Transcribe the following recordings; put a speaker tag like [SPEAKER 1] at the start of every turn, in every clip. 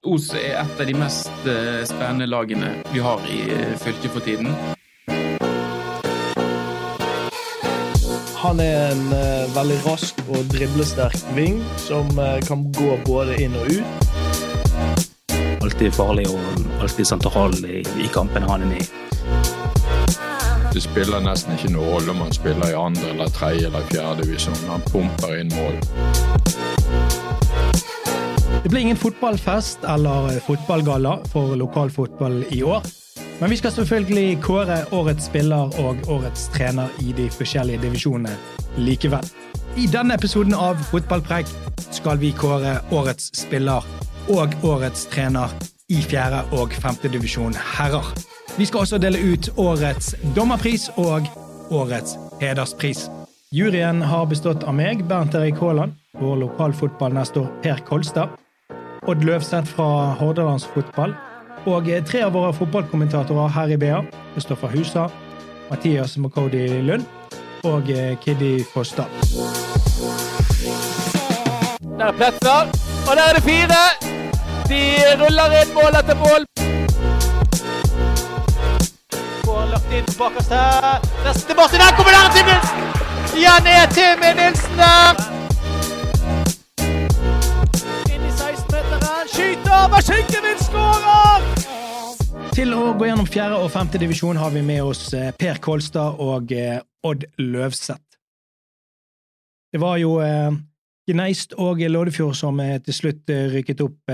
[SPEAKER 1] Os er et av de mest eh, spennende lagene vi har i eh, fylket for tiden.
[SPEAKER 2] Han er en eh, veldig rask og driblesterk ving som kan gå både inn og ut.
[SPEAKER 3] alltid farlig og alltid sentral i, i kampene han er med i.
[SPEAKER 4] Det spiller nesten ikke noe rolle om han spiller i andre eller tredje eller fjerde divisjon. Han pumper inn mål.
[SPEAKER 5] Det blir ingen fotballfest eller fotballgalla for lokalfotball i år. Men vi skal selvfølgelig kåre årets spiller og årets trener i de forskjellige divisjonene likevel. I denne episoden av Fotballpreik skal vi kåre årets spiller og årets trener i fjerde og femtedivisjon herrer. Vi skal også dele ut årets dommerpris og årets hederspris. Juryen har bestått av meg, Bernt Erik Haaland, vår lokalfotballnestor Per Kolstad, Odd Løvseth fra Hordalandsfotball, og tre av våre fotballkommentatorer her i BA, Kristoffer Husa, Mathias Makodi Lund og Kiddy Fossdal.
[SPEAKER 6] Der er Pletter, og der er det fire. De ruller inn mål etter mål. Får lagt inn bakerst her. Neste Martin. Der kommer der Nilsen! Igjen ned Tim Nilsen der. Skyter! Maskingevinst skårer!
[SPEAKER 5] Til å gå gjennom fjerde og femte divisjon har vi med oss eh, Per Kolstad og eh, Odd Løvseth. Det var jo eh, Gneist og Loddefjord som til slutt rykket opp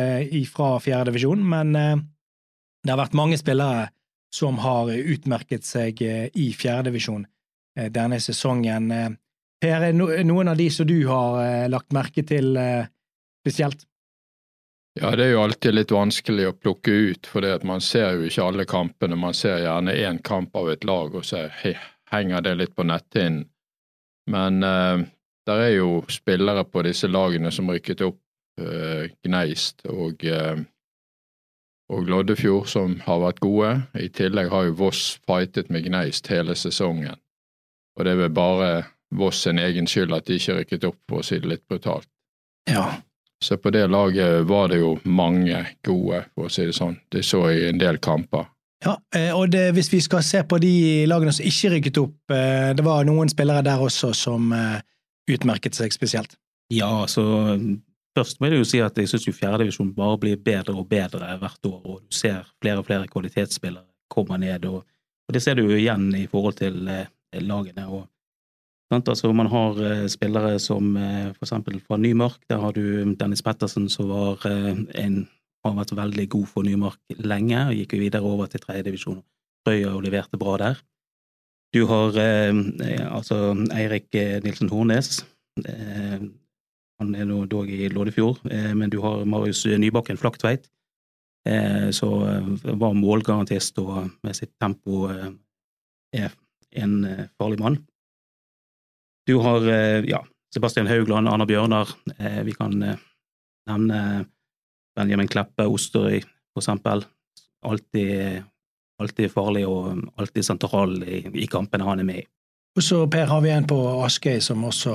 [SPEAKER 5] fra fjerde divisjon, men det har vært mange spillere som har utmerket seg i fjerde divisjon denne sesongen. Per, er noen av de som du har lagt merke til spesielt?
[SPEAKER 4] Ja, det er jo alltid litt vanskelig å plukke ut, for man ser jo ikke alle kampene. Man ser gjerne én kamp av et lag, og så henger det litt på netthinnen. Men eh, der er jo spillere på disse lagene som rykket opp, eh, Gneist og, eh, og Loddefjord, som har vært gode. I tillegg har jo Voss fightet med Gneist hele sesongen. Og det er vel bare Voss sin egen skyld at de ikke rykket opp, for å si det litt brutalt.
[SPEAKER 5] Ja,
[SPEAKER 4] Så på det laget var det jo mange gode, for å si det sånn. Det så i en del kamper.
[SPEAKER 5] Ja, eh, og det, hvis vi skal se på de lagene som ikke rykket opp, eh, det var noen spillere der også som eh, utmerket seg spesielt.
[SPEAKER 3] Ja, så først må jeg jo si at jeg syns fjerdedivisjon bare blir bedre og bedre hvert år, og du ser flere og flere kvalitetsspillere komme ned, og, og det ser du jo igjen i forhold til lagene. og altså Man har eh, spillere som eh, for eksempel fra Nymark, der har du Dennis Pettersen som var eh, en har vært veldig god for Nymark lenge, og gikk jo videre over til tredjedivisjon. Frøya og leverte bra der. Du har altså Eirik Nilsen Hornes. Han er nå dog i Loddefjord, eh, men du har Marius Nybakken Flaktveit, som var målgarantist og med sitt tempo er en farlig mann. Du har eh, ja, Sebastian Haugland, Anna Bjørnar. Eh, vi kan eh, nevne Benjamin Kleppe, Osterøy, for eksempel. Alltid, alltid farlig og alltid sentral i, i kampene han er med i.
[SPEAKER 5] Og så, Per, har vi en på Askøy som også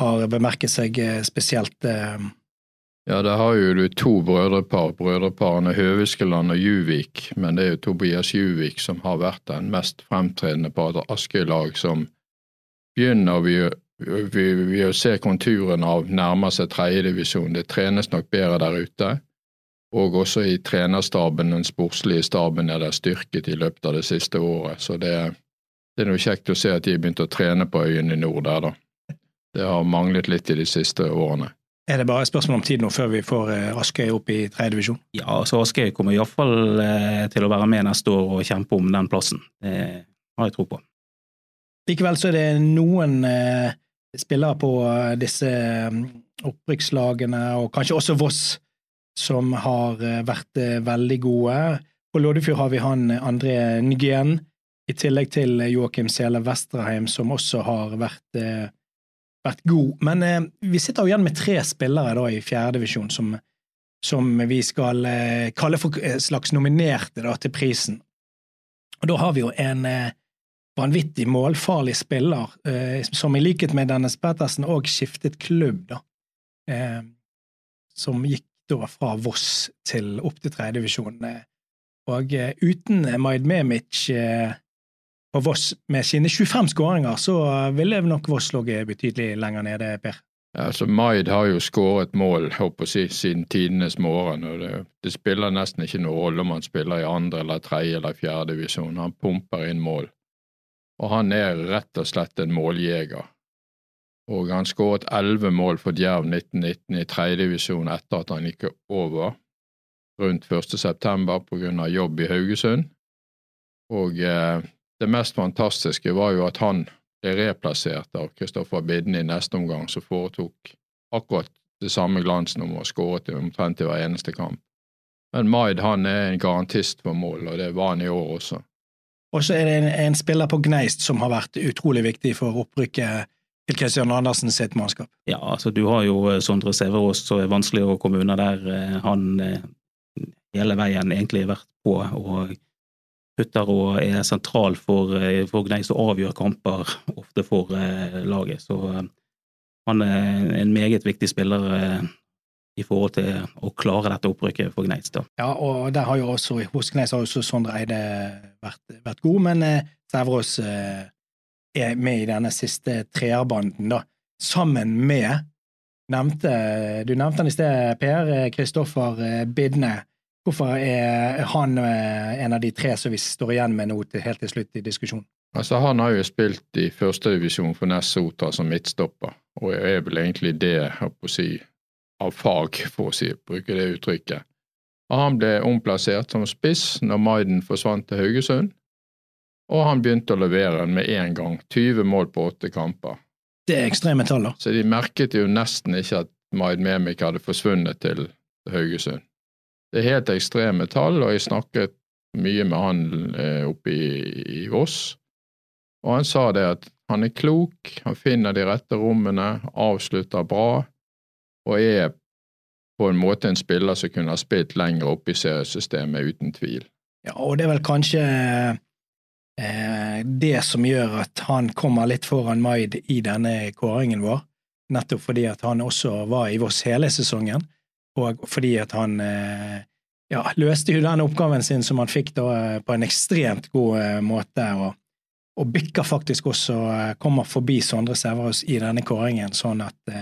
[SPEAKER 5] har bemerket seg spesielt.
[SPEAKER 4] Ja, der har jo du to brødrepar, brødreparene Høviskeland og Juvik, men det er jo Tobias Juvik som har vært den mest fremtredende på et Askøy-lag som begynner vi, vi, vi å se konturen av nærmer seg tredjedivisjon. Det trenes nok bedre der ute, og også i trenerstaben, den sportslige staben, er det styrket i løpet av det siste året. Så det, det er noe kjekt å se at de har begynt å trene på øyene i nord der, da. Det har manglet litt i de siste årene.
[SPEAKER 5] Er det bare et spørsmål om tid nå før vi får eh, Askøy opp i tredje divisjon?
[SPEAKER 3] Ja, så Askøy kommer iallfall eh, til å være med neste år og kjempe om den plassen. Det har jeg tro på.
[SPEAKER 5] Likevel så er det noen eh, spillere på eh, disse mm, opprykkslagene, og kanskje også Voss, som har eh, vært eh, veldig gode. På Loddefjord har vi han eh, André Nguyen, i tillegg til Joakim Sele Vesterheim, som også har vært, vært god. Men vi sitter jo igjen med tre spillere da i fjerdedivisjon som, som vi skal kalle for slags nominerte da, til prisen. Og da har vi jo en vanvittig målfarlig spiller, som i likhet med Dennis Pettersen òg skiftet klubb, da. som gikk da fra Voss til opp til tredjedivisjon. Og eh, uten Maid Memic eh, på Voss med sine 25 skåringer, så ville nok Voss ligget betydelig lenger nede, Per.
[SPEAKER 4] Altså Maid har jo skåret mål håper jeg, siden tidenes morgen. og det, det, spiller nesten ikke noen rolle om han spiller i andre eller tredje eller fjerde divisjon. Han pumper inn mål. Og han er rett og slett en måljeger og han skåret elleve mål for Djerv 1919 i tredjedivisjon etter at han gikk over rundt 1. september på grunn av jobb i Haugesund. Og eh, det mest fantastiske var jo at han ble replassert av Kristoffer Bidden i neste omgang, som foretok akkurat det samme glansnummeret og skåret omtrent i hver eneste kamp. Men Maid han er en garantist for mål, og det var han i år også.
[SPEAKER 5] Og så er det en, en spiller på Gneist som har vært utrolig viktig for opprykket til Kristian Andersen sitt mannskap?
[SPEAKER 3] Ja, altså du har jo eh, Sondre Severås, så er vanskelig å komme unna der. Eh, han eh, hele veien egentlig vært på og putter og er sentral for, for Gneist og avgjør kamper ofte for laget. Så han er en meget viktig spiller i forhold til å klare dette opprykket for Gneis. da.
[SPEAKER 5] Ja, og der har jo også, hos Gneis har også Sondre Eide vært, vært god, men Sæverås er med i denne siste treerbanden, da, sammen med nevnte, Du nevnte han i sted, Per. Kristoffer eh, Bidne. Hvorfor er han eh, en av de tre som vi står igjen med nå til, helt til slutt i diskusjonen?
[SPEAKER 4] Altså, Han har jo spilt i førstedivisjon for Ness Sota som midtstopper, og er vel egentlig det jeg å si, av fag, for å si, bruke det uttrykket. Og Han ble omplassert som spiss når Maiden forsvant til Haugesund, og han begynte å levere med en gang. 20 mål på åtte kamper.
[SPEAKER 5] Det er ekstreme tall, da.
[SPEAKER 4] Så de merket jo nesten ikke at Maiden Memik hadde forsvunnet til Haugesund. Det er helt ekstreme tall, og jeg snakket mye med han eh, oppe i, i Voss, og han sa det at han er klok, han finner de rette rommene, avslutter bra, og er på en måte en spiller som kunne ha spilt lenger oppe i seriesystemet, uten tvil.
[SPEAKER 5] Ja, og det er vel kanskje Eh, det som gjør at han kommer litt foran Maid i denne kåringen vår, nettopp fordi at han også var i Voss hele sesongen, og fordi at han eh, ja, løste jo den oppgaven sin som han fikk da eh, på en ekstremt god måte, og, og bikker faktisk også, kommer forbi Sondre Sæverhus i denne kåringen, sånn at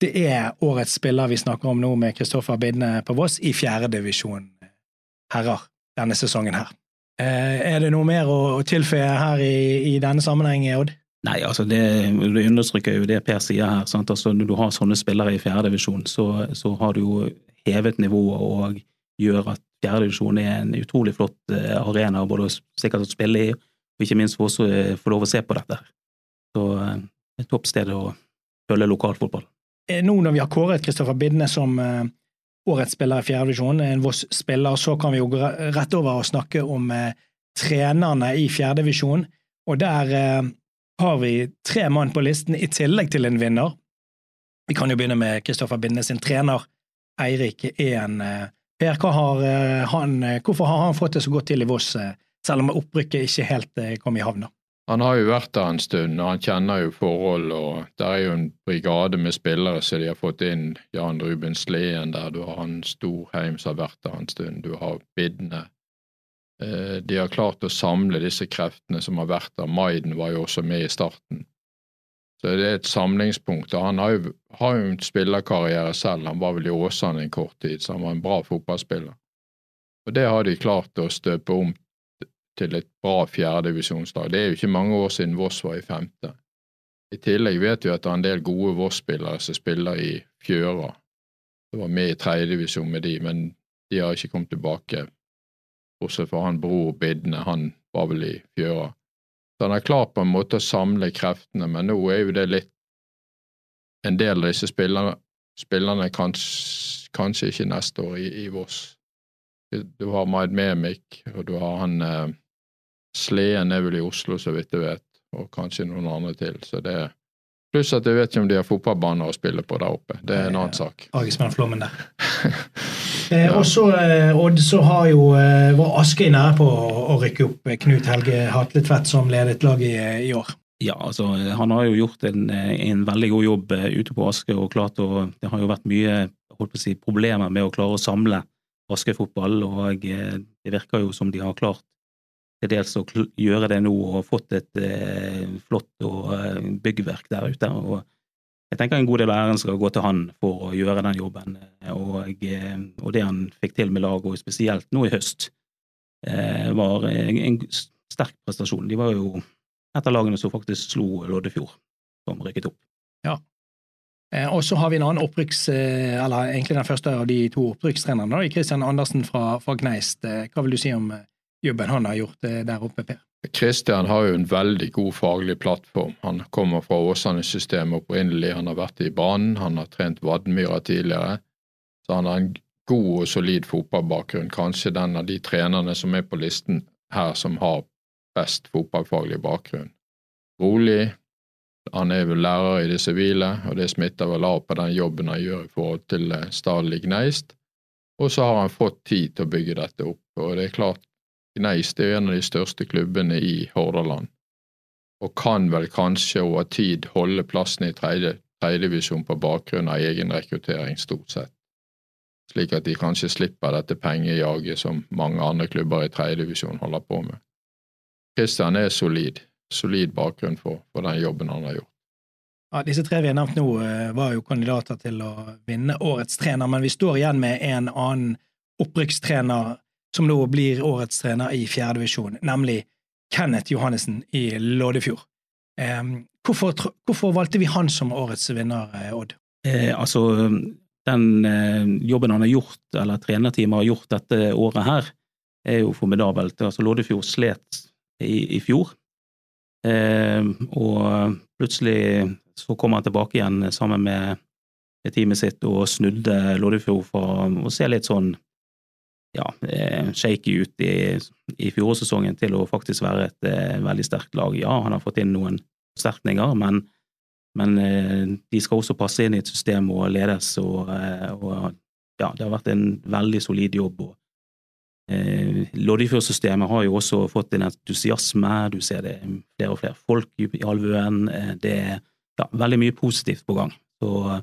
[SPEAKER 5] det er årets spiller vi snakker om nå med Kristoffer Bidne på Voss i fjerdedivisjon herrer denne sesongen her. Eh, er det noe mer å tilføye her i, i denne sammenheng, Odd?
[SPEAKER 3] Nei, altså det, det, understreker jo det Per sier her. Sant? Altså Når du har sånne spillere i fjerdedivisjon, så, så har du jo hevet nivået og gjør at fjerdedivisjon er en utrolig flott eh, arena både sikkert å spille i, og ikke minst for oss å eh, få lov å se på dette. Så et toppsted å følge lokalfotball.
[SPEAKER 5] Nå når vi har kåret Kristoffer Bidne som årets spiller i fjerdedivisjon, en Voss-spiller. Så kan vi jo gå rett over og snakke om eh, trenerne i fjerdedivisjon. Og der eh, har vi tre mann på listen, i tillegg til en vinner. Vi kan jo begynne med Kristoffer Bidne sin trener, Eirik Ehn. Eh, per, har, eh, han, hvorfor har han fått det så godt til i Voss, selv om opprykket ikke helt kom i havn?
[SPEAKER 4] Han har jo vært der en stund, og han kjenner jo forhold. og Det er jo en brigade med spillere som de har fått inn. Jan Ruben Sleen der, du har han Storheim som har vært der en stund, du har Bidne. Eh, de har klart å samle disse kreftene som har vært der. Maiden var jo også med i starten. Så det er et samlingspunkt. og Han har jo, har jo en spillerkarriere selv. Han var vel i Åsane en kort tid, så han var en bra fotballspiller. Og Det har de klart å støpe om til et bra fjerdedivisjonslag. Det er jo ikke mange år siden Voss var i femte. I tillegg vet vi at det er en del gode Voss-spillere som spiller i Fjøra. Det var med i tredjedivisjon med de, men de har ikke kommet tilbake. Bortsett fra han bror Bidne, han var vel i Fjøra. Så han har klart på en måte å samle kreftene, men nå er jo det litt En del av disse spillerne, spillerne kanskje, kanskje ikke neste år i, i Voss. Du har Maid Memik, og du har han eh, Sleden er vel i Oslo, så vidt jeg vet, og kanskje noen andre til. Så det er Pluss at jeg vet ikke om de har fotballbaner å spille på der oppe. Det er en annen sak.
[SPEAKER 5] Agismann Flommen der. eh, og så, eh, Odd, så har jo eh, var Askøy nære på å, rykke opp Knut Helge Hatletvedt som ledet laget i, i år.
[SPEAKER 3] Ja, altså han har jo gjort en, en veldig god jobb eh, ute på Askøy og klart å Det har jo vært mye holdt på å si, problemer med å klare å samle Askøy-fotball, og eh, det virker jo som de har klart til dels å gjøre det nå og fått et eh, flott eh, byggverk der ute. og jeg tenker en god del av æren skal gå til han for å gjøre den jobben, og, og det han fikk til med laget, og spesielt nå i høst, var en sterk prestasjon. De var jo et av lagene som faktisk slo Loddefjord, som rykket opp.
[SPEAKER 5] Ja. Eh, og så har vi en annen opprykks... Eller egentlig den første av de to opprykkstrenerne, Kristian Andersen fra, fra Gneist. Hva vil du si om jobben han har gjort eh, der oppe, Per?
[SPEAKER 4] Kristian har jo en veldig god faglig plattform. Han kommer fra Åsane-systemet opprinnelig, han har vært i banen, han har trent Vadmyra tidligere. Så han har en god og solid fotballbakgrunn. Kanskje den av de trenerne som er på listen her som har best fotballfaglig bakgrunn. Rolig, han er vel lærer i det sivile, og det smitter vel av på den jobben han gjør i forhold til eh, Stadlig Gneist. Og så har han fått tid til å bygge dette opp. Og det er klart, Gneist er en av de største klubbene i Hordaland, og kan vel kanskje over tid holde plassen i tredjedivisjon på bakgrunn av egen rekruttering, stort sett, slik at de kanskje slipper dette pengejaget som mange andre klubber i tredjedivisjon holder på med. Kristian er solid, solid bakgrunn for, for den jobben han har gjort.
[SPEAKER 5] Ja, Disse tre vi har nevnt nå, eh, var jo kandidater til å vinne årets trener, men vi står igjen med en annen opprykkstrener som nå blir årets trener i fjerdedivisjon, nemlig Kenneth Johannessen i Loddefjord. Hvorfor, hvorfor, valgte vi han som årets vinner, eh, Odd?
[SPEAKER 3] Eh, altså, den eh, jobben han har gjort, eller trenerteamet har gjort dette året her, er jo formidabelt. Altså, Loddefjord slet i, i fjor, eh, og plutselig så kom han tilbake igjen sammen med teamet sitt og snudde Loddefjord for å se litt sånn ja, eh, shaky ut i, i fjorårssesongen til å faktisk være et eh, veldig sterkt lag. Ja, han har fått inn noen forsterkninger, men, men eh, de skal også passe inn i et system og ledes, og, og ja, det har vært en veldig solid jobb. og eh, Loddefjord-systemet har jo også fått en entusiasme, du ser det flere og flere folk i alvøen. Eh, det er ja, veldig mye positivt på gang. Så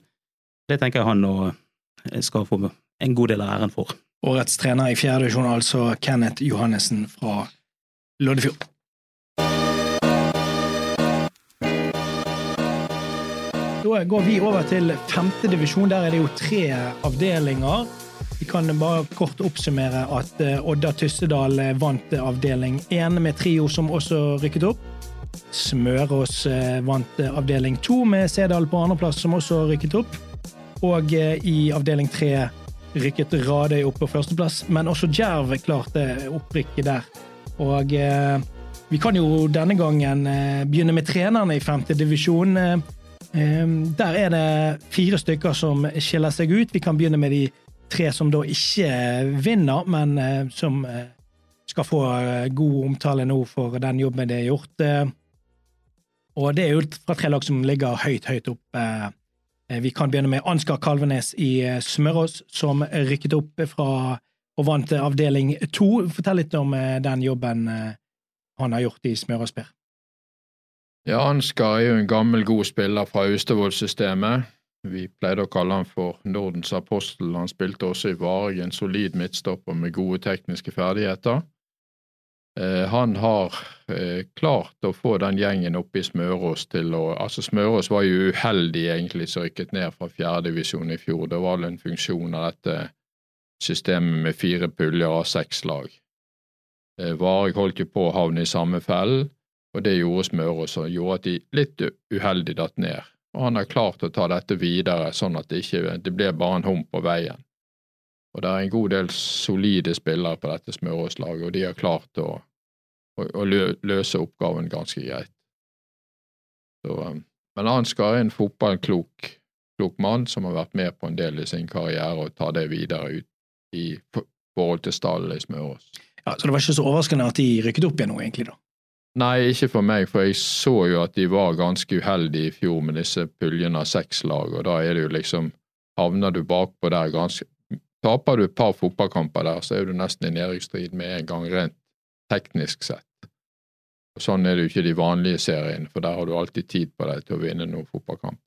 [SPEAKER 3] det tenker jeg han nå skal få en god del av æren for.
[SPEAKER 5] Årets trener i fjerde divisjon, altså Kenneth Johannessen fra Loddefjord. Da går vi over til femte divisjon. Der er det jo tre avdelinger. Vi kan bare kort oppsummere at eh, Odda Tyssedal eh, vant avdeling én med trio som også rykket opp. Smørås eh, vant avdeling to med Sedal på andreplass, som også rykket opp. Og i avdeling tre rykket Radøy opp på førsteplass, men også Djerv klarte opprykket der. Og eh, vi kan jo denne gangen eh, begynne med trenerne i femte divisjon. Eh, eh, der er det fire stykker som skiller seg ut. Vi kan begynne med de tre som da ikke vinner, men eh, som eh, skal få god omtale nå for den jobben de har gjort. og det er jo fra tre lag som ligger høyt, høyt opp Eh, vi kan begynne med Ansgar Kalvenes i eh, Smørås, som rykket opp fra og vant avdeling to. Fortell litt om eh, den jobben han har gjort i Smørås, Per.
[SPEAKER 4] Ja, Ansgar er jo en gammel, god spiller fra Austevoll-systemet. Vi pleide å kalle han for Nordens apostel. Han spilte også i Vareg, en solid midtstopper med gode tekniske ferdigheter. Eh, han har eh, klart å få den gjengen oppe i Smørås til å Altså, Smørås var jo uheldig egentlig som rykket ned fra fjerdedivisjon i fjor. Det var en funksjon av dette systemet med fire puljer av seks lag. Varg Vareg holdt jo på å havne i samme fellen, og det gjorde Smørås, og gjorde at de litt uheldig datt ned. Og han har klart å ta dette videre, sånn at det ikke det blir bare en hump på veien. Og det er en god del solide spillere på dette Smørås-laget, og de har klart å å, å, løse oppgaven ganske greit. Så, um, men Ansgar er en fotballklok klok mann som har vært med på en del i sin karriere, og tar det videre ut i forhold til stallen i Smørås.
[SPEAKER 5] Ja, Så det var ikke så overraskende at de rykket opp igjen nå, egentlig? da?
[SPEAKER 4] Nei, ikke for meg, for jeg så jo at de var ganske uheldige i fjor med disse puljene av seks lag, og da er det jo liksom Havner du bakpå der ganske Taper du et par fotballkamper der, så er du nesten i nedrykksstrid med en gang, rent teknisk sett. Og Sånn er det jo ikke de vanlige seriene, for der har du alltid tid på deg til å vinne noen fotballkamper.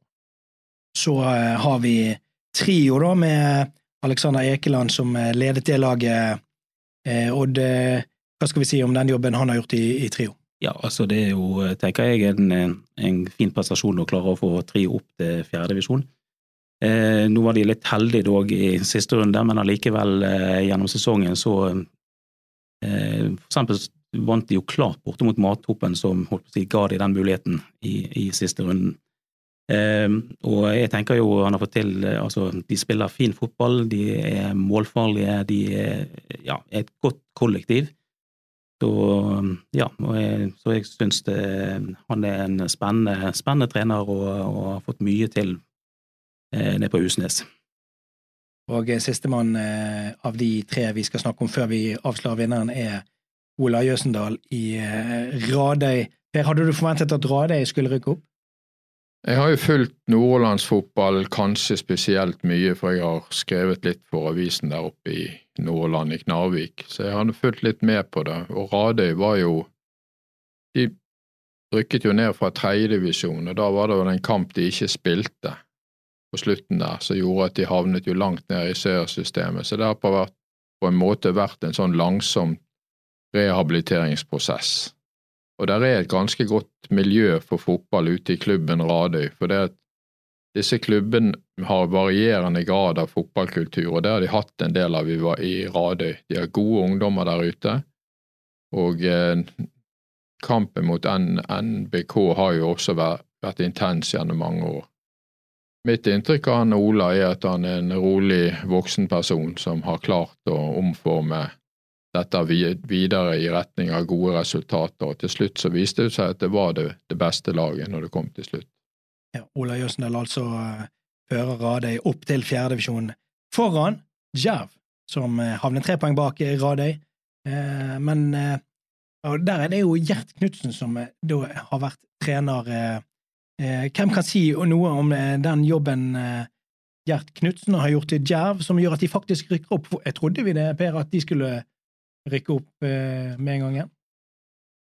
[SPEAKER 5] Så uh, har vi trio, da, med Alexander Ekeland som uh, ledet det laget. Uh, Odd, hva skal vi si om den jobben han har gjort i, i trio?
[SPEAKER 3] Ja, altså det er jo, tenker jeg, en, en fin prestasjon å klare å få trio opp til fjerdedivisjon. Eh, nå var de litt heldige dog i siste runde, men allikevel eh, gjennom sesongen så eh, For eksempel vant de jo klart borte mot Mathopen, som holdt på å si, ga de den muligheten i, i siste runden. Eh, og jeg tenker jo han har fått til eh, altså De spiller fin fotball, de er målfarlige, de er ja, et godt kollektiv. Så ja, jeg, så jeg syns han er en spennende, spennende trener og, og, har fått mye til eh, nede på Husnes.
[SPEAKER 5] Og sistemann eh, av de tre vi skal snakke om før vi avslører vinneren, er Ola Jøsendal i eh, Radøy. Hadde du forventet at Radøy skulle rykke opp?
[SPEAKER 4] Jeg har jo fulgt nordlandsfotball kanskje spesielt mye, for jeg har skrevet litt for avisen der oppe i Nordland, i Knarvik, så jeg hadde fulgt litt med på det. Og Radøy var jo De rykket jo ned fra tredjedivisjon, og da var det vel en kamp de ikke spilte på slutten der, som gjorde at de havnet jo langt ned i seersystemet. Så det har på en måte vært en sånn langsom rehabiliteringsprosess. Og der er et ganske godt miljø for fotball ute i klubben Radøy. For det at disse klubbene har varierende grad av fotballkultur, og det har de hatt en del av i Radøy. De har gode ungdommer der ute, og eh, kampen mot NBK har jo også vært, vært intens gjennom mange år. Mitt inntrykk av han Ola er at han er en rolig voksen person som har klart å omforme dette videre i retning av gode resultater, og til slutt så viste det seg at det var det, det beste laget når det kom til slutt.
[SPEAKER 5] Ja, Ola Jøsendal altså uh, fører Radøy opp til fjerdedivisjon foran Djerv, som uh, havner tre poeng bak Radøy. Uh, men der er det jo Gjert Knutsen som da har vært trener. Hvem kan si noe om den jobben Gjert Knutsen har gjort til Djerv, som gjør at de faktisk rykker opp? Jeg trodde vi det, Per, at de skulle rykke opp eh, med en gang igjen?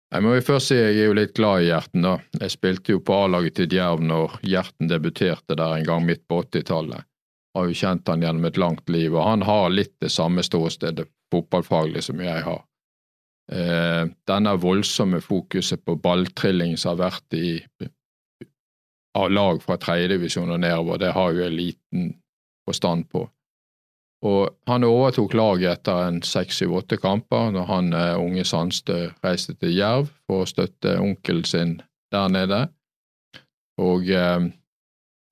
[SPEAKER 4] Jeg må jo først si jeg er jo litt glad i Gjerten. da. Jeg spilte jo på A-laget til Djerv når Gjerten debuterte der en gang midt på 80-tallet. Har jo kjent han gjennom et langt liv, og han har litt det samme ståstedet fotballfaglig som jeg har. Eh, denne voldsomme fokuset på balltrilling som har vært i av lag fra tredjedivisjon og nedover, det har jo jeg liten forstand på. Og han overtok laget etter en seks, syv, åtte kamper, når han eh, unge Sandstø reiste til Jerv for å støtte onkelen sin der nede. Og eh,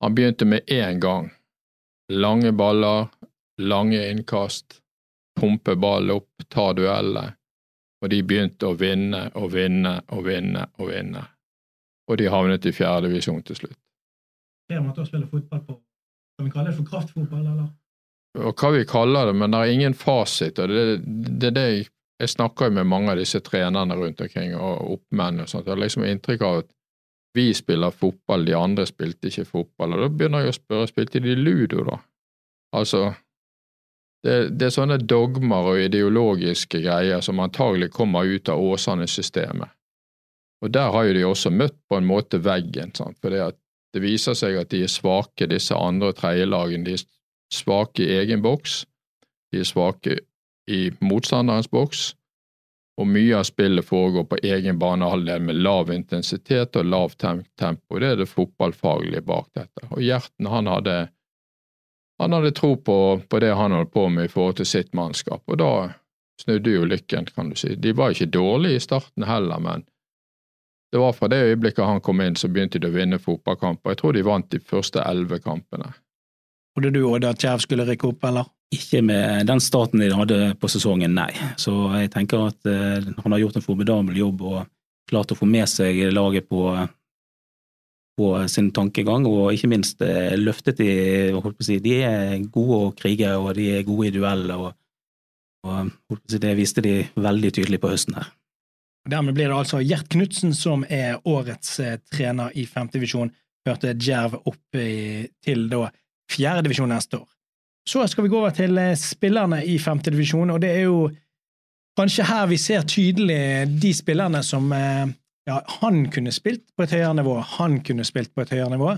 [SPEAKER 4] han begynte med én gang. Lange baller, lange innkast, pumpe ball opp, ta dueller. Og de begynte å vinne og vinne og vinne og vinne. Og de havnet i fjerdedivisjon til slutt.
[SPEAKER 5] Per måtte også spille fotball på Kan vi kalle det for kraftfotball, eller?
[SPEAKER 4] Og hva vi kaller det, men det er ingen fasit. og Det det, det, jeg, jeg snakker med mange av disse trenerne rundt omkring, og oppmenn og sånt. Jeg har liksom inntrykk av at vi spiller fotball, de andre spilte ikke fotball. Og da begynner jeg å spørre, spilte de ludo, da? Altså, det, det er sånne dogmer og ideologiske greier som antagelig kommer ut av Åsane-systemet. Og der har jo de også møtt på en måte veggen, sant? for det viser seg at de er svake, disse andre og tredjelagene. De svake i egen boks, de er svake i motstanderens boks, og mye av spillet foregår på egen banehalvdel med lav intensitet og lav tempo. Det er det fotballfaglige bak dette. Og Gjerten han hadde, han hadde tro på, på, det han holdt på med i forhold til sitt mannskap, og da snudde jo lykken, kan du si. De var ikke dårlige i starten heller, men det var fra det øyeblikket han kom inn, så begynte de å vinne fotballkamper. Jeg tror de vant de første elleve kampene.
[SPEAKER 5] Trodde du òg at Jerv skulle rykke opp, eller?
[SPEAKER 3] Ikke med den starten de hadde på sesongen, nei. Så jeg tenker at uh, han har gjort en formidabel jobb og klart å få med seg laget på, på sin tankegang, og ikke minst løftet de holdt på å si, De er gode å krige, og de er gode i duell, og, og si, det viste de veldig tydelig på høsten her.
[SPEAKER 5] Dermed blir det altså Gjert Knutsen som er årets trener i femtedivisjon. Hørte Djerv opp i, til da fjerdedivisjon neste år. Så skal vi gå over til spillerne i femtedivisjon, og det er jo kanskje her vi ser tydelig de spillerne som ja, han kunne spilt på et høyere nivå, han kunne spilt på et høyere nivå.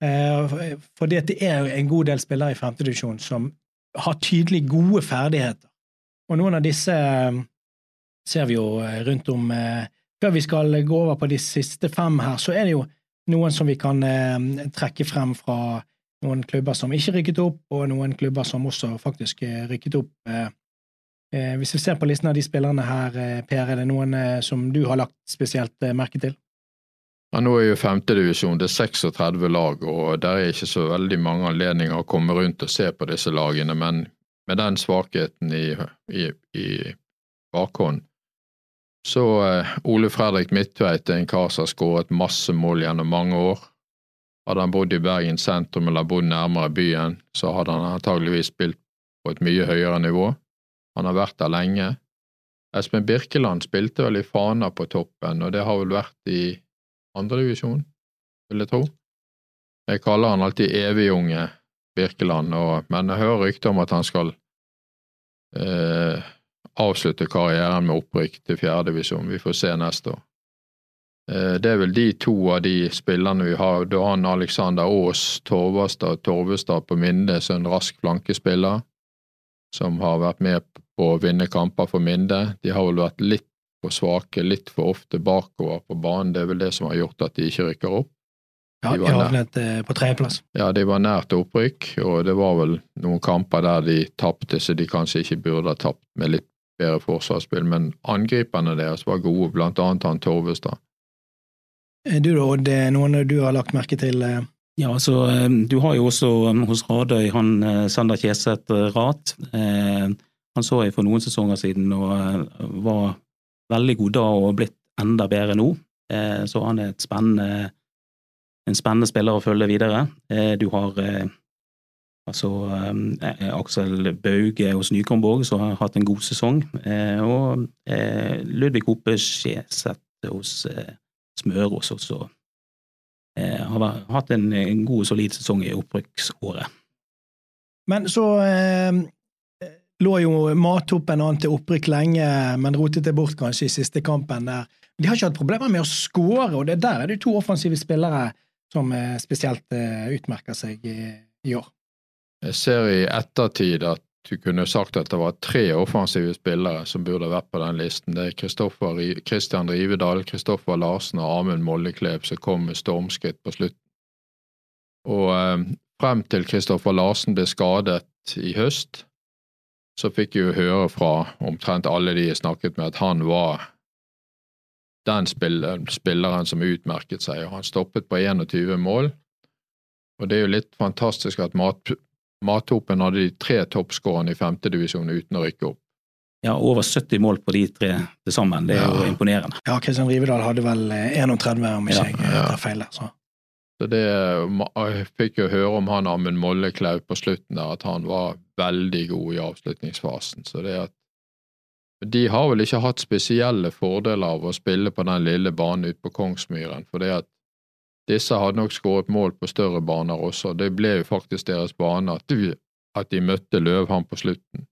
[SPEAKER 5] fordi for det er en god del spillere i femtedivisjon som har tydelig gode ferdigheter. Og noen av disse eh, ser vi jo eh, rundt om Før vi skal gå over på de siste fem her, så er det jo noen som vi kan trekke frem fra noen klubber som ikke rykket opp, og noen klubber som også faktisk rykket opp Eh, hvis vi ser på listen av de spillerne her, eh, Per, er det noen eh, som du har lagt spesielt merke til?
[SPEAKER 4] Ja, Nå er jo femtedivisjon, det er 36 lag, og der er ikke så veldig mange anledninger å komme rundt og se på disse lagene, men med den svakheten i, i, i bakhånd, så eh, Ole Fredrik Midtveit er en kar som har skåret masse mål gjennom mange år. Hadde han bodd i Bergen sentrum eller bodd nærmere byen, så hadde han antageligvis spilt på et mye høyere nivå. Han har vært der lenge. Espen Birkeland spilte vel i Fana på toppen, og det har vel vært i andredivisjon, vil jeg tro. Jeg kaller han alltid evigunge Birkeland, og, men jeg hører rykter om at han skal eh, avslutte karrieren med opprykk til fjerdedivisjon. Vi får se neste år. Eh, det er vel de to av de spillerne vi har. Du han Alexander Aas Torvestad, Torvestad på Minde, som en rask flankespiller, som har vært med på å vinne kamper for Minde. De har vel vært litt for svake, litt for ofte bakover på banen. Det er vel det som har gjort at de ikke rykker opp.
[SPEAKER 5] Ja, de har havnet eh, på tredjeplass.
[SPEAKER 4] Ja, de var nært opprykk, og det var vel noen kamper der de tapte, så de kanskje ikke burde ha tapt med litt bedre forsvarsspill, men angriperne deres var gode, blant annet han Torvestad.
[SPEAKER 5] Du da, Odd, noen du har lagt merke til? Eh?
[SPEAKER 3] Ja, altså, Du har jo også hos Radøy han Sander Kjeseth Rat. Han så jeg for noen sesonger siden og eh, var veldig god da og blitt enda bedre nå. Eh, så han er spennende, en spennende spiller å følge videre. Eh, du har altså Aksel Bauge hos Nykomborg, som har hatt en god sesong. Og Ludvig Hope Skjeseth hos Smørås også. Har hatt en god og solid sesong i opprykksåret.
[SPEAKER 5] Men så lå jo mattoppen an til opprykk lenge, men rotet det bort kanskje i siste kampen. der. De har ikke hatt problemer med å skåre, og det der er det to offensive spillere som eh, spesielt uh, utmerker seg i, i, år.
[SPEAKER 4] Jeg ser i ettertid at du kunne sagt at det var tre offensive spillere som burde vært på den listen. Det er Kristian Rivedal, Kristoffer Larsen og Amund Molleklev som kom med stormskritt på slutten. Og eh, frem til Kristoffer Larsen ble skadet i høst, så fikk jeg jo høre fra omtrent alle de jeg snakket med, at han var den spilleren som utmerket seg, og han stoppet på 21 mål. Og det er jo litt fantastisk at Mathopen hadde de tre toppskårerne i femtedivisjon uten å rykke opp.
[SPEAKER 3] Ja, over 70 mål på de tre til sammen. Det er ja. jo imponerende.
[SPEAKER 5] Ja, Kristian Rivedal hadde vel 31, om ikke ja, jeg tar feil. Så.
[SPEAKER 4] Så det, Jeg fikk jo høre om han Amund Molleklau på slutten der, at han var veldig god i avslutningsfasen. Så det at De har vel ikke hatt spesielle fordeler av å spille på den lille banen ute på Kongsmyren, for det at disse hadde nok skåret mål på større baner også. Det ble jo faktisk deres bane at de, at de møtte Løvhamn på slutten,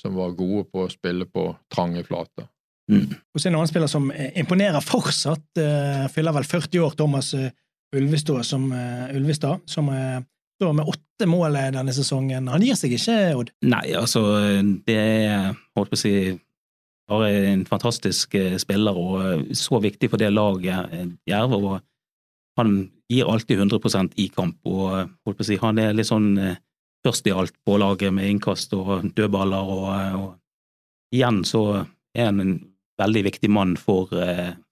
[SPEAKER 4] som var gode på å spille på trange flater.
[SPEAKER 5] Mm. Og så en annen spiller som imponerer fortsatt, uh, fyller vel 40 år, Thomas uh, Ulvestad, som, uh, Ulvestad, som uh, står med åtte mål denne sesongen. Han gir seg ikke, Odd?
[SPEAKER 3] Nei, altså, det er holdt på å si bare en fantastisk uh, spiller og så viktig for det laget Jerv. og Han gir alltid 100% i kamp, og å si, han er litt sånn først i alt på laget med innkast og dødballer, og, og igjen så er han en veldig viktig mann for,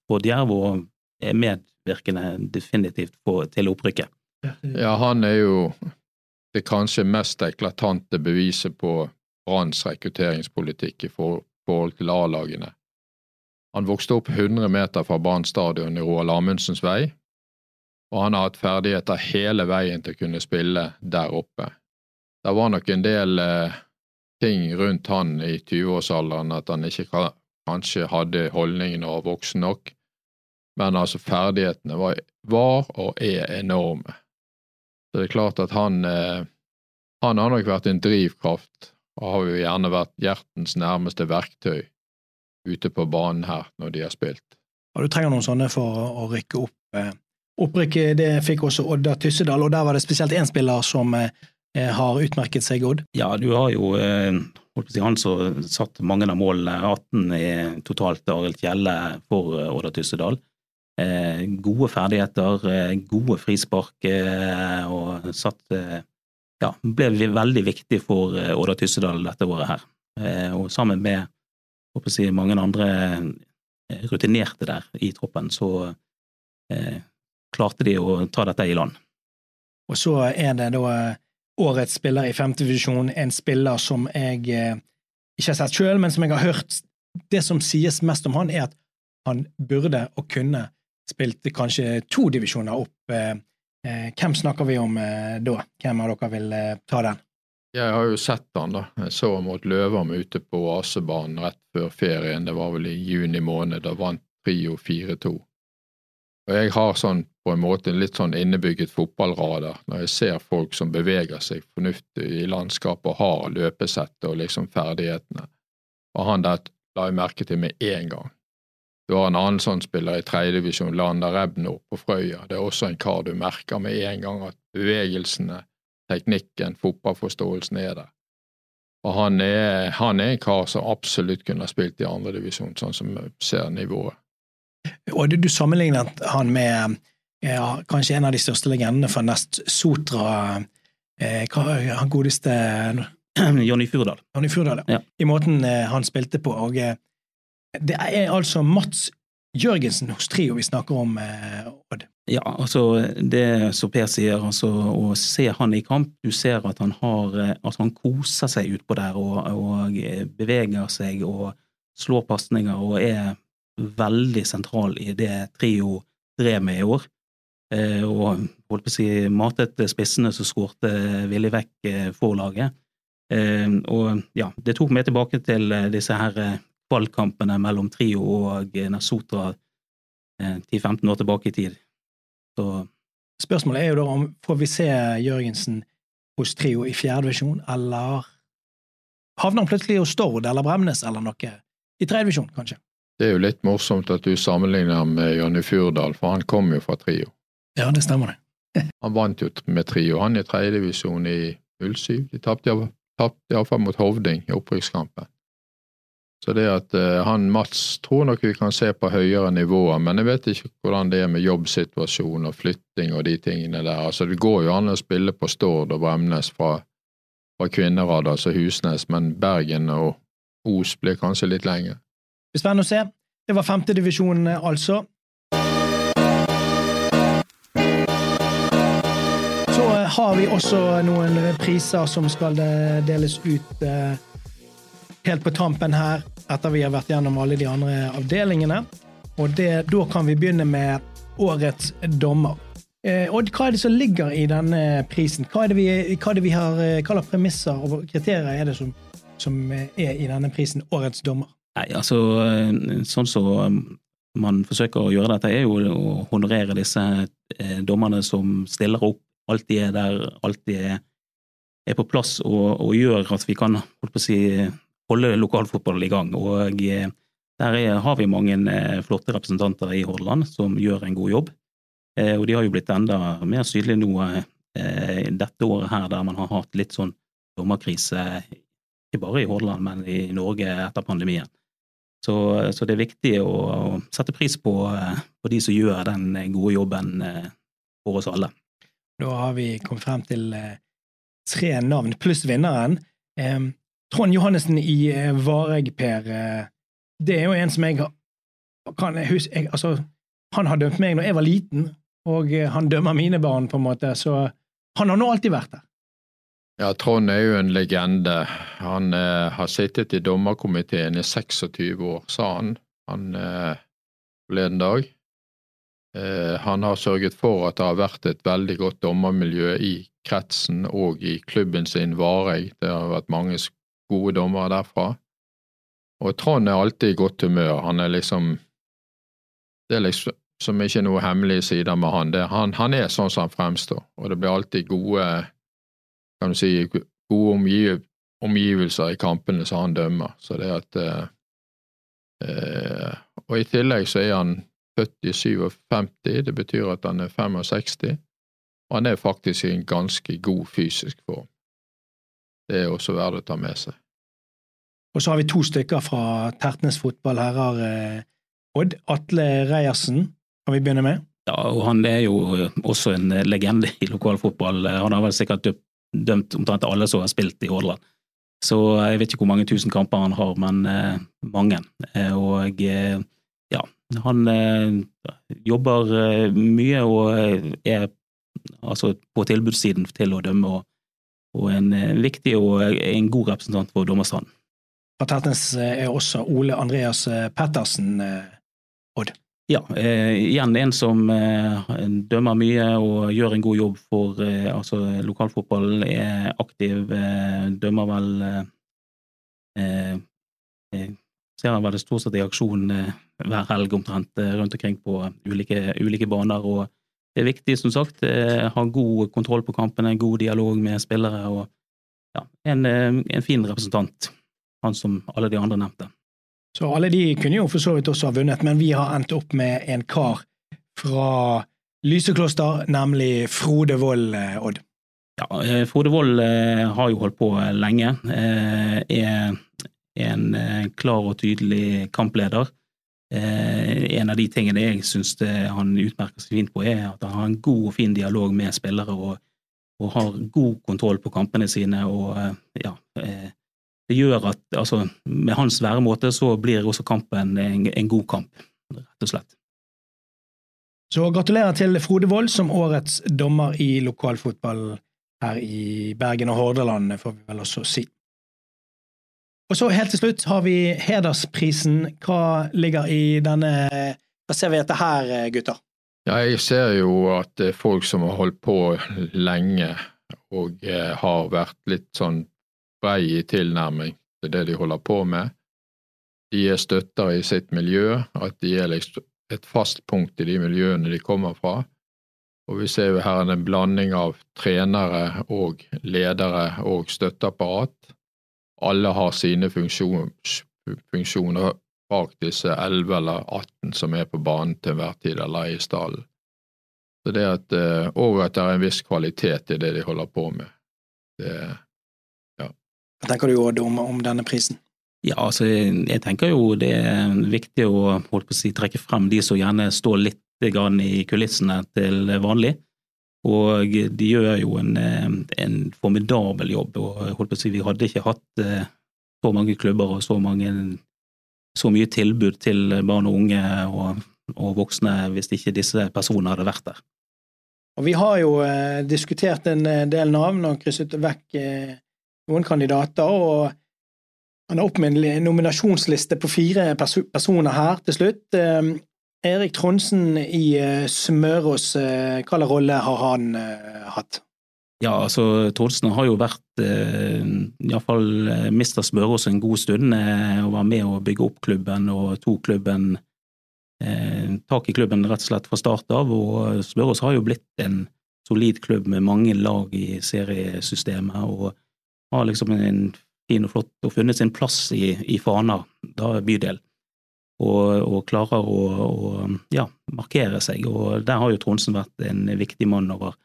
[SPEAKER 3] for Djerv og er medvirkende definitivt på, til opprykket.
[SPEAKER 4] Ja, han er jo det kanskje mest eklatante beviset på Branns rekrutteringspolitikk i forhold til A-lagene. Han vokste opp 100 meter fra Brann stadion i Roald Amundsens vei, og han har hatt ferdigheter hele veien til å kunne spille der oppe. Det var nok en del eh, ting rundt han i 20-årsalderen at han ikke kanskje hadde holdningene var voksen nok, men altså ferdighetene var, var, og er enorme. Så det er klart at han, eh, han har nok vært en drivkraft, og har jo gjerne vært hjertens nærmeste verktøy ute på banen her når de har spilt.
[SPEAKER 5] Og Du trenger noen sånne for å rykke opp. Eh, opprykket det fikk også Odda Tyssedal, og der var det spesielt én spiller som eh, har utmerket seg, Odd?
[SPEAKER 3] Ja, du har jo han som satt mange av målene, 18 i totalt, Arild Kjelle for Odda Tyssedal. Eh, gode ferdigheter, eh, gode frispark eh, og satt Ja, ble veldig viktig for Odda Tyssedal dette året her. Og sammen med si, mange andre rutinerte der i troppen, så klarte de å ta dette i land.
[SPEAKER 5] Og så er det da årets spiller i femtedivisjon, en spiller som jeg ikke har sett sjøl, men som jeg har hørt Det som sies mest om han, er at han burde og kunne spilt kanskje to divisjoner opp. Eh, eh, hvem snakker vi om eh, da? Hvem av dere vil ta den?
[SPEAKER 4] Jeg har jo sett han da. Jeg så han mot Løvam ute på Asebanen rett før ferien. Det var vel i juni måned. Da vant Trio 4-2. Og jeg har sånn på en måte en litt sånn innebygget fotballradar når jeg ser folk som beveger seg fornuftig i landskapet og har løpesettet og liksom ferdighetene. Og han der la jeg merke til med en gang. Du har en annen sånn spiller i tredjedivisjon, Lander Ebno på Frøya. Det er også en kar du merker med en gang at bevegelsene, teknikken, fotballforståelsen er der. Og han er, han er en kar som absolutt kunne ha spilt i andredivisjon, sånn som ser nivået.
[SPEAKER 5] Og du sammenlignet han med ja, kanskje en av de største legendene fra Nest Sotra, eh, han godeste
[SPEAKER 3] Jonny Furdal.
[SPEAKER 5] Johnny Furdal, ja. I måten eh, han spilte på. og eh, det er altså Mats Jørgensen hos Trio vi snakker om, eh, Odd.
[SPEAKER 3] Ja, altså det som Per sier, altså å se han i kamp, du ser at han har eh, Altså han koser seg utpå der og, og, beveger seg og slår pasninger og er veldig sentral i det Trio drev med i år. Eh, og holdt på å si matet spissene som skårte villig vekk for laget. Og ja, det tok meg tilbake til disse her valgkampene mellom Trio og Nasotra 10-15 eh, år tilbake i tid. Så
[SPEAKER 5] Spørsmålet er jo da om får vi se Jørgensen hos Trio i fjerdedivisjon, eller havner han plutselig hos Stord eller Bremnes eller noe i tredjedivisjon, kanskje?
[SPEAKER 4] Det er jo litt morsomt at du sammenligner med Jonny Furdal, for han kom jo fra Trio.
[SPEAKER 5] Ja, det stemmer
[SPEAKER 4] det. han vant jo med Trio, han i tredjedivisjon i 07. De tapte iallfall mot Hovding i opprykkskampen. Så det at uh, han Mats tror nok vi kan se på høyere nivåer, men jeg vet ikke hvordan det er med jobbsituasjon og flytting og de tingene der. Altså Det går jo an å spille på Stord og Bremnes fra, fra Kvinnherad, altså Husnes, men Bergen og Os blir kanskje litt lenger.
[SPEAKER 5] Blir spennende å se. Det var femtedivisjonen, altså. Så har vi også noen priser som skal deles ut eh, helt på tampen her etter vi har vært gjennom alle de andre avdelingene. Og det, da kan vi begynne med årets dommer. Eh, og hva er det som ligger i denne prisen? Hva er det vi, hva det vi har, eh, hva slags premisser og kriterier er det som, som, er i denne prisen, årets dommer?
[SPEAKER 3] Nei, altså, eh, sånn som så man forsøker å gjøre dette, er jo å honorere disse eh, dommerne som stiller opp, alltid er der, alltid er, er på plass og, og, gjør at vi kan holdt på å si, holde lokalfotballen i gang. Og eh, der er, har vi mange flotte representanter i Hordaland som gjør en god jobb. Og de har jo blitt enda mer synlige nå dette året her, der man har hatt litt sånn dommerkrise, ikke bare i Hordaland, men i Norge etter pandemien. Så, så det er viktig å, å sette pris på, på, de som gjør den gode jobben for oss alle.
[SPEAKER 5] Da har vi kommet frem til tre navn pluss vinneren. Trond Johannessen i eh, Vareg, Per, eh, det er jo en som jeg kan huske jeg, altså, Han har dømt meg når jeg var liten, og eh, han dømmer mine barn, på en måte, så han har nå alltid vært der.
[SPEAKER 4] Ja, Trond er jo en legende. Han eh, har sittet i dommerkomiteen i 26 år, sa han han eh, forleden dag. Eh, han har sørget for at det har vært et veldig godt dommermiljø i kretsen og i klubben sin Vareg. Det har vært mange gode dommere derfra. Og Trond er alltid i godt humør. Han er liksom Det er liksom ikke noe hemmelige sider med han. Det, han. Han er sånn som han fremstår, og det blir alltid gode kan du si, gode omgiv, omgivelser i kampene som han dømmer. Så det at eh, eh, Og i tillegg så er han født i 57, det betyr at han er 65, og han er faktisk i en ganske god fysisk form. Det er også verdt å ta med seg.
[SPEAKER 5] Og så har vi to stykker fra Tertnes fotball herrer. Eh, Odd Atle Reiersen kan vi begynne med.
[SPEAKER 3] Ja, og han er jo også en legende i lokalfotball. Han har vel sikkert dømt omtrent alle som har spilt i Hordaland. Så jeg vet ikke hvor mange tusen kamper han har, men eh, mange. Eh, og eh, ja, han eh, jobber eh, mye og er altså på tilbudssiden til å dømme, og, og en viktig og en god representant for dommerstanden.
[SPEAKER 5] Fra Tertnes er også Ole Andreas Pettersen, Odd.
[SPEAKER 3] Ja, eh, igjen en som eh, dømmer mye og gjør en god jobb for eh, altså lokalfotballen. Er aktiv, eh, dømmer vel eh, eh, Ser han vel stort sett i aksjon hver helg omtrent rundt omkring på ulike, ulike, baner. og Det er viktig, som sagt, ha god kontroll på kampene, god dialog med spillere og ja, en, en fin representant. Han som alle de andre nevnte.
[SPEAKER 5] Så alle de kunne jo for så vidt også ha vunnet, men vi har endt opp med en kar fra Lysekloster, nemlig Frode Wold, eh, Odd.
[SPEAKER 3] Ja, eh, Frode Wold eh, har jo holdt på lenge. Er en klar og tydelig kampleder. En av de tingene jeg syns han utmerker seg fint på, er at han har en god og fin dialog med spillere og, og har god kontroll på kampene sine. og ja, det gjør at altså, med hans væremåte så blir også kampen en, en god kamp, rett og slett.
[SPEAKER 5] Så gratulerer til Frode Wold som årets dommer i lokalfotball her i Bergen og Hordaland, får vi vel også si. Og så helt til slutt har vi hedersprisen. Hva ligger i denne Hva ser vi etter her, gutter?
[SPEAKER 4] Ja, jeg ser jo at det er folk som har holdt på lenge og eh, har vært litt sånn brei tilnærming til det de holder på med. De er støtter i sitt miljø, at de er liksom et fast punkt i de miljøene de kommer fra. Og vi ser jo her en blanding av trenere og ledere og støtteapparat. Alle har sine funksjoner bak disse 11 eller 18 som er på banen til enhver tid eller i stallen. Så det at, eh, og at det er en viss kvalitet i det de holder på med. Det,
[SPEAKER 5] hva tenker du Odd, om, om denne prisen?
[SPEAKER 3] Ja, altså, jeg tenker jo det er viktig å, å si, trekke frem de som gjerne står litt i kulissene til vanlig. Og de gjør jo en, en formidabel jobb. og si, Vi hadde ikke hatt eh, så mange klubber og så, mange, så mye tilbud til barn og unge og, og voksne hvis ikke disse personene hadde vært der.
[SPEAKER 5] Og Vi har jo eh, diskutert en eh, del navn og krysset vekk eh, noen kandidater, og han er opp med en nominasjonsliste på fire personer her til slutt. Ehm, Erik Tronsen i eh, Smørås, eh, hva slags rolle har han eh, hatt?
[SPEAKER 3] Ja, altså Tronsen har jo vært iallfall mister Smørås en god stund og var med å bygge opp klubben og tok klubben tak i klubben rett og slett fra start av. Og Smørås har jo blitt en solid klubb med mange lag i seriesystemet. og har liksom en fin og flott og funnet sin plass i, i Fana da bydel, og, og klarer å, og, ja, markere seg. Og der har jo Tronsen vært en viktig mann over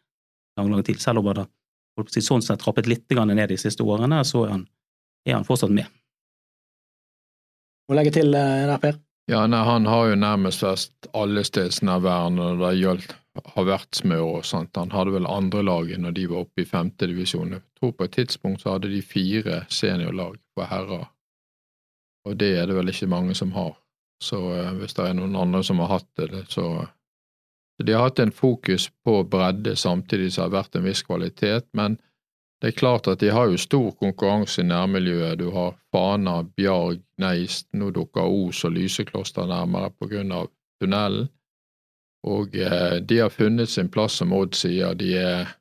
[SPEAKER 3] lang, lang tid. Selv om han har si, sånn sett trappet litt ned de siste årene, så er han, er han fortsatt med.
[SPEAKER 5] Må legge til eh, der, Per?
[SPEAKER 4] Ja, nei, Han har jo nærmest vært allestedsnærværende når det gjaldt har vært små og sånt. Han hadde vel andre laget når de var oppe i femtedivisjon. Jeg tror på et tidspunkt så hadde de fire seniorlag for herrer, og det er det vel ikke mange som har. Så eh, hvis det er noen andre som har hatt det, så De har hatt en fokus på bredde samtidig som det har vært en viss kvalitet, men det er klart at de har jo stor konkurranse i nærmiljøet. Du har Fana, Bjarg, Neist, nå dukker Os og Lysekloster nærmere på grunn av tunnelen. Og eh, de har funnet sin plass, som Odd sier. De er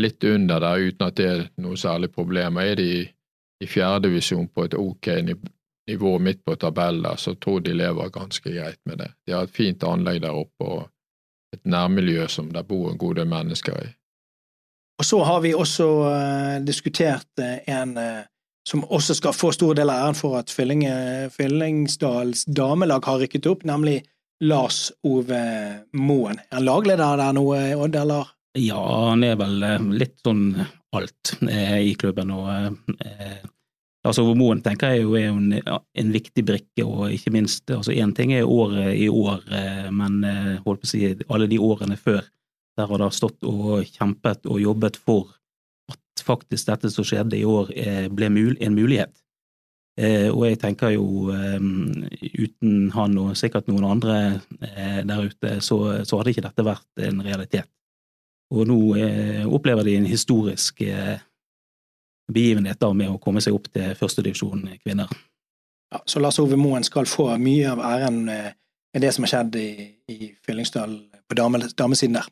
[SPEAKER 4] litt under der uten at det er noe særlig problem. Er de i fjerdedivisjon på et ok nivå midt på tabellen så tror de lever ganske greit med det. De har et fint anlegg der oppe og et nærmiljø som der bor en god del mennesker i.
[SPEAKER 5] Og så har vi også uh, diskutert uh, en uh, som også skal få stor del av æren for at Fyllingsdals damelag har rykket opp, nemlig Lars Ove Moen. Er han lagleder der nå, Odd, eller?
[SPEAKER 3] Ja, han er vel litt sånn alt i klubben. og Lars Ove Moen tenker jeg jo er en, en, viktig brikke, og ikke minst altså Én ting er året i år, men holdt på å si alle de årene før der har det stått og kjempet og jobbet for at faktisk dette som skjedde i år, eh, ble en mulighet. Eh, og jeg tenker jo, eh, uten han og sikkert noen andre der ute, så, så hadde ikke dette vært en realitet. Og nå opplever de en historisk begivenhet da med å komme seg opp til førstedivisjon kvinner.
[SPEAKER 5] Ja, så Lars Ove Moen skal få mye av æren med det som har skjedd i, i Fyllingsdal på damesiden der.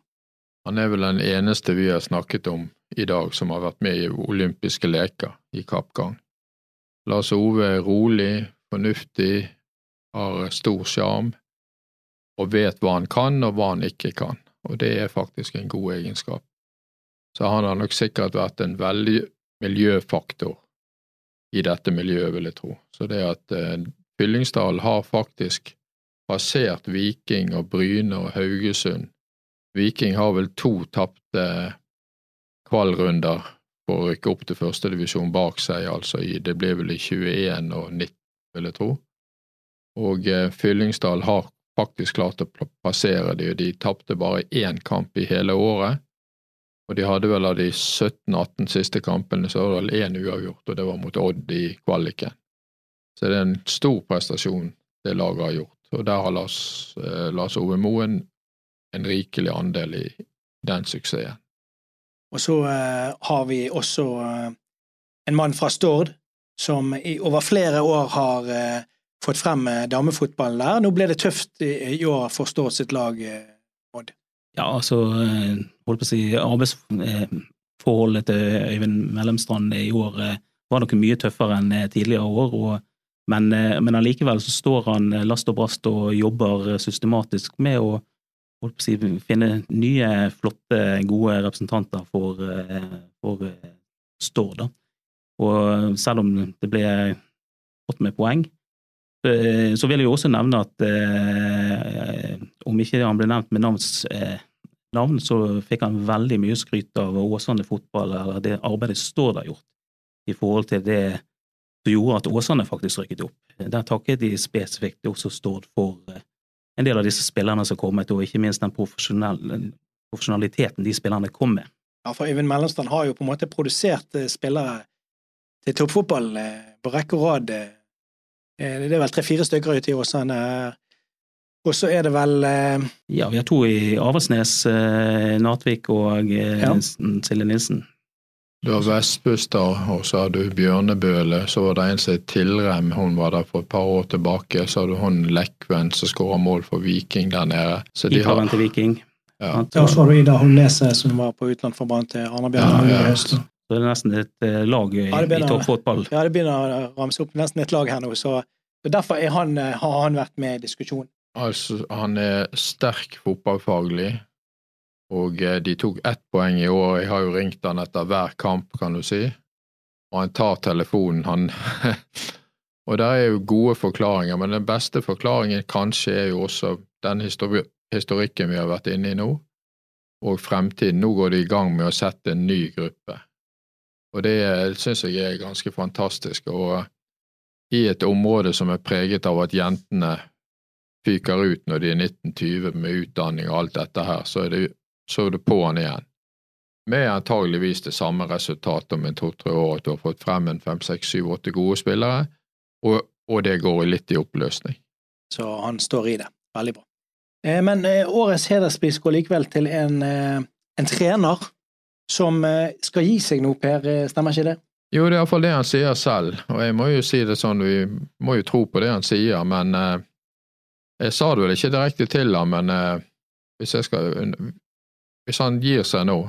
[SPEAKER 4] Han er vel den eneste vi har snakket om i dag som har vært med i olympiske leker i kappgang. Lars Ove er rolig, fornuftig, har stor sjarm og vet hva han kan og hva han ikke kan, og det er faktisk en god egenskap. Så han har nok sikkert vært en veldig miljøfaktor i dette miljøet, vil jeg tro. Så det at Fyllingsdalen Fyllingsdal har faktisk passert Viking og Bryne og Haugesund Viking har vel to tapte kvalrunder for å rykke opp til førstedivisjon bak seg, altså i, det ble vel i 21 og 19, vil jeg tro. Og eh, Fyllingsdal har faktisk klart å passere de, og de tapte bare én kamp i hele året. Og de hadde vel av de 17-18 siste kampene, så var det vel én uavgjort, og det var mot Odd i kvaliken. Så det er en stor prestasjon det laget har gjort, og der har Lars, eh, Lars Ove Moen en rikelig andel i den suksessen.
[SPEAKER 5] Og så uh, har vi også uh, en mann fra Stord som i over flere år har uh, fått frem damefotballen der. Nå ble det tøft i, i år for Stord sitt lag, Odd?
[SPEAKER 3] Ja, altså, holdt på å si, arbeidsforholdet til Øyvind Mellomstrand i år var noe mye tøffere enn tidligere år. og men, men allikevel så står han last og brast og jobber systematisk med å si, finne nye, flotte, gode representanter for, eh, for eh, Stord. Og selv om det ble fått med poeng, eh, så vil jeg jo også nevne at eh, om ikke han ble nevnt med navns eh, navn, så fikk han veldig mye skryt av Åsane fotball, eller det arbeidet Stord har gjort, i forhold til det som gjorde at Åsane faktisk rykket opp. Der takket de spesifikt også Stord for eh, en del av disse spillerne som har kommet, og ikke minst den profesjonaliteten de spillerne kom med.
[SPEAKER 5] Ja, for Øyvind Mellomstrand har jo på en måte produsert eh, spillere til toppfotball eh, på rekke og rad. Eh, det er vel tre-fire stykker ute i Åsane. Og så er det vel
[SPEAKER 3] Ja, vi har to i Avaldsnes, Natvik og ja. Silje Nilsen.
[SPEAKER 4] Du har Vestbustad, og så har du Bjørnebøle. Så var det en som het Tilrem, hun var der for et par år tilbake. Så har du hun Lekven som skåra mål for Viking der nede.
[SPEAKER 3] Så de har... til Viking.
[SPEAKER 5] Ja. ja. Og så har du Ida Holnese som var på utenland til Arna-Bjørn ja, ja. Så
[SPEAKER 3] det er nesten et uh, lag i, ja, i toppfotball.
[SPEAKER 5] Ja, det begynner å ramse opp nesten et lag her nå, så, så derfor han, uh, har han vært med i diskusjonen.
[SPEAKER 4] Altså, han er sterk fotballfaglig, og eh, de tok ett poeng i år. Jeg har jo ringt han etter hver kamp, kan du si. Og han tar telefonen, han Og det er jo gode forklaringer, men den beste forklaringen kanskje er jo også den historikken vi har vært inne i nå, og fremtiden. Nå går de i gang med å sette en ny gruppe. Og det syns jeg er ganske fantastisk. Og i et område som er preget av at jentene fyker ut når de er 1920 med utdanning og alt dette her, så er det så er du han igjen. Med antageligvis det samme resultatet om en to-tre år, at du har fått frem en fem, seks, syv, åtte gode spillere, og, og, det går litt i oppløsning.
[SPEAKER 5] Så han står i det. Veldig bra. Eh, men eh, årets hederspris går likevel til en, eh, en trener som skal gi seg nå, Per. Stemmer ikke det?
[SPEAKER 4] Jo, det er iallfall det han sier selv, og jeg må jo si det sånn, vi må jo tro på det han sier, men jeg sa det vel ikke direkte til ham, men hvis, jeg skal, hvis han gir seg nå,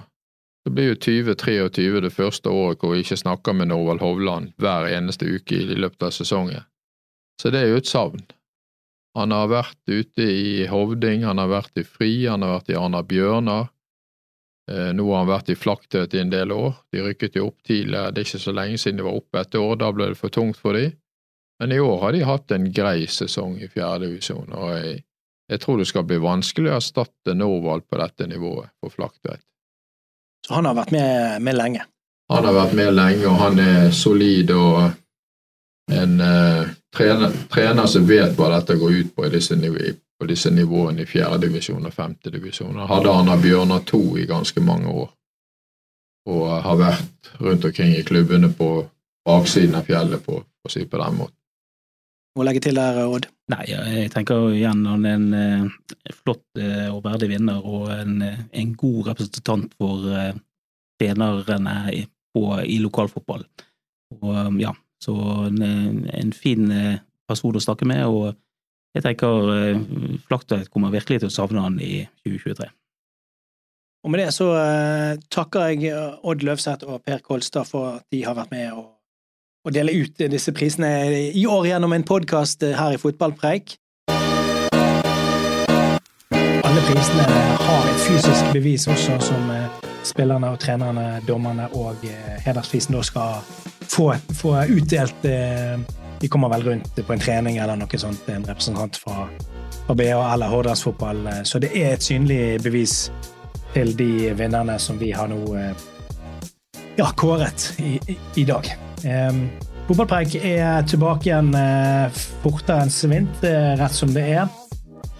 [SPEAKER 4] så blir jo 2023 det første året hvor jeg ikke snakker med Norvald Hovland hver eneste uke i løpet av sesongen. Så det er jo et savn. Han har vært ute i Hovding, han har vært i Fri, han har vært i Arna Bjørnar. Eh, nå har han vært i Flaktøt i en del år. De rykket jo opp tidligere, det er ikke så lenge siden de var oppe et år, da ble det for tungt for dem. Men i år har de hatt en grei sesong i fjerde divisjon, og jeg, jeg, tror det skal bli vanskelig å erstatte Norvald på dette nivået på Flaktveit.
[SPEAKER 5] Så han har vært med, med, lenge?
[SPEAKER 4] Han har vært med lenge, og han er solid og en uh, trener, trener, som vet hva dette går ut på i disse, nivå, på disse nivåene i fjerdedivisjon og femtedivisjon. Han hadde Anna Bjørnar to i ganske mange år, og har vært rundt omkring i klubbene på baksiden av fjellet, på, å si på den måten
[SPEAKER 5] Må legge til der, Odd?
[SPEAKER 3] Nei, jeg tenker igjen han er en eh, flott eh, og verdig vinner og en, eh, en god representant for trenerne i, i lokalfotball. Og ja, så en, en, fin person å snakke med, og jeg tenker Flaktveit kommer virkelig til å savne han i 2023.
[SPEAKER 5] Og med det så takker jeg Odd Løvseth og Per Kolstad for at de har vært med og å dele ut disse prisene i år gjennom en podkast her i Fotballpreik. Alle prisene har et fysisk bevis også, som eh, spillerne og trenerne, dommerne og eh, hedersprisen da skal få, få utdelt. De kommer vel rundt på en trening eller noe sånt, en representant fra, BA eller Hordalandsfotball. Så det er et synlig bevis til de vinnerne som vi har nå ja, kåret i, i dag. Um, Fotballpreik er tilbake igjen uh, fortere enn svint, uh, rett som det er.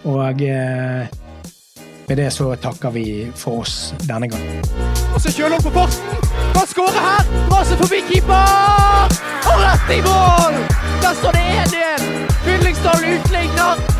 [SPEAKER 5] Og uh, med det så takker vi for oss denne gangen.
[SPEAKER 6] Og så Kjølholm på posten! Han skårer her! Raser forbi keeper! Og rett i mål! Der står det 1-1! Fyllingsdalen utligner.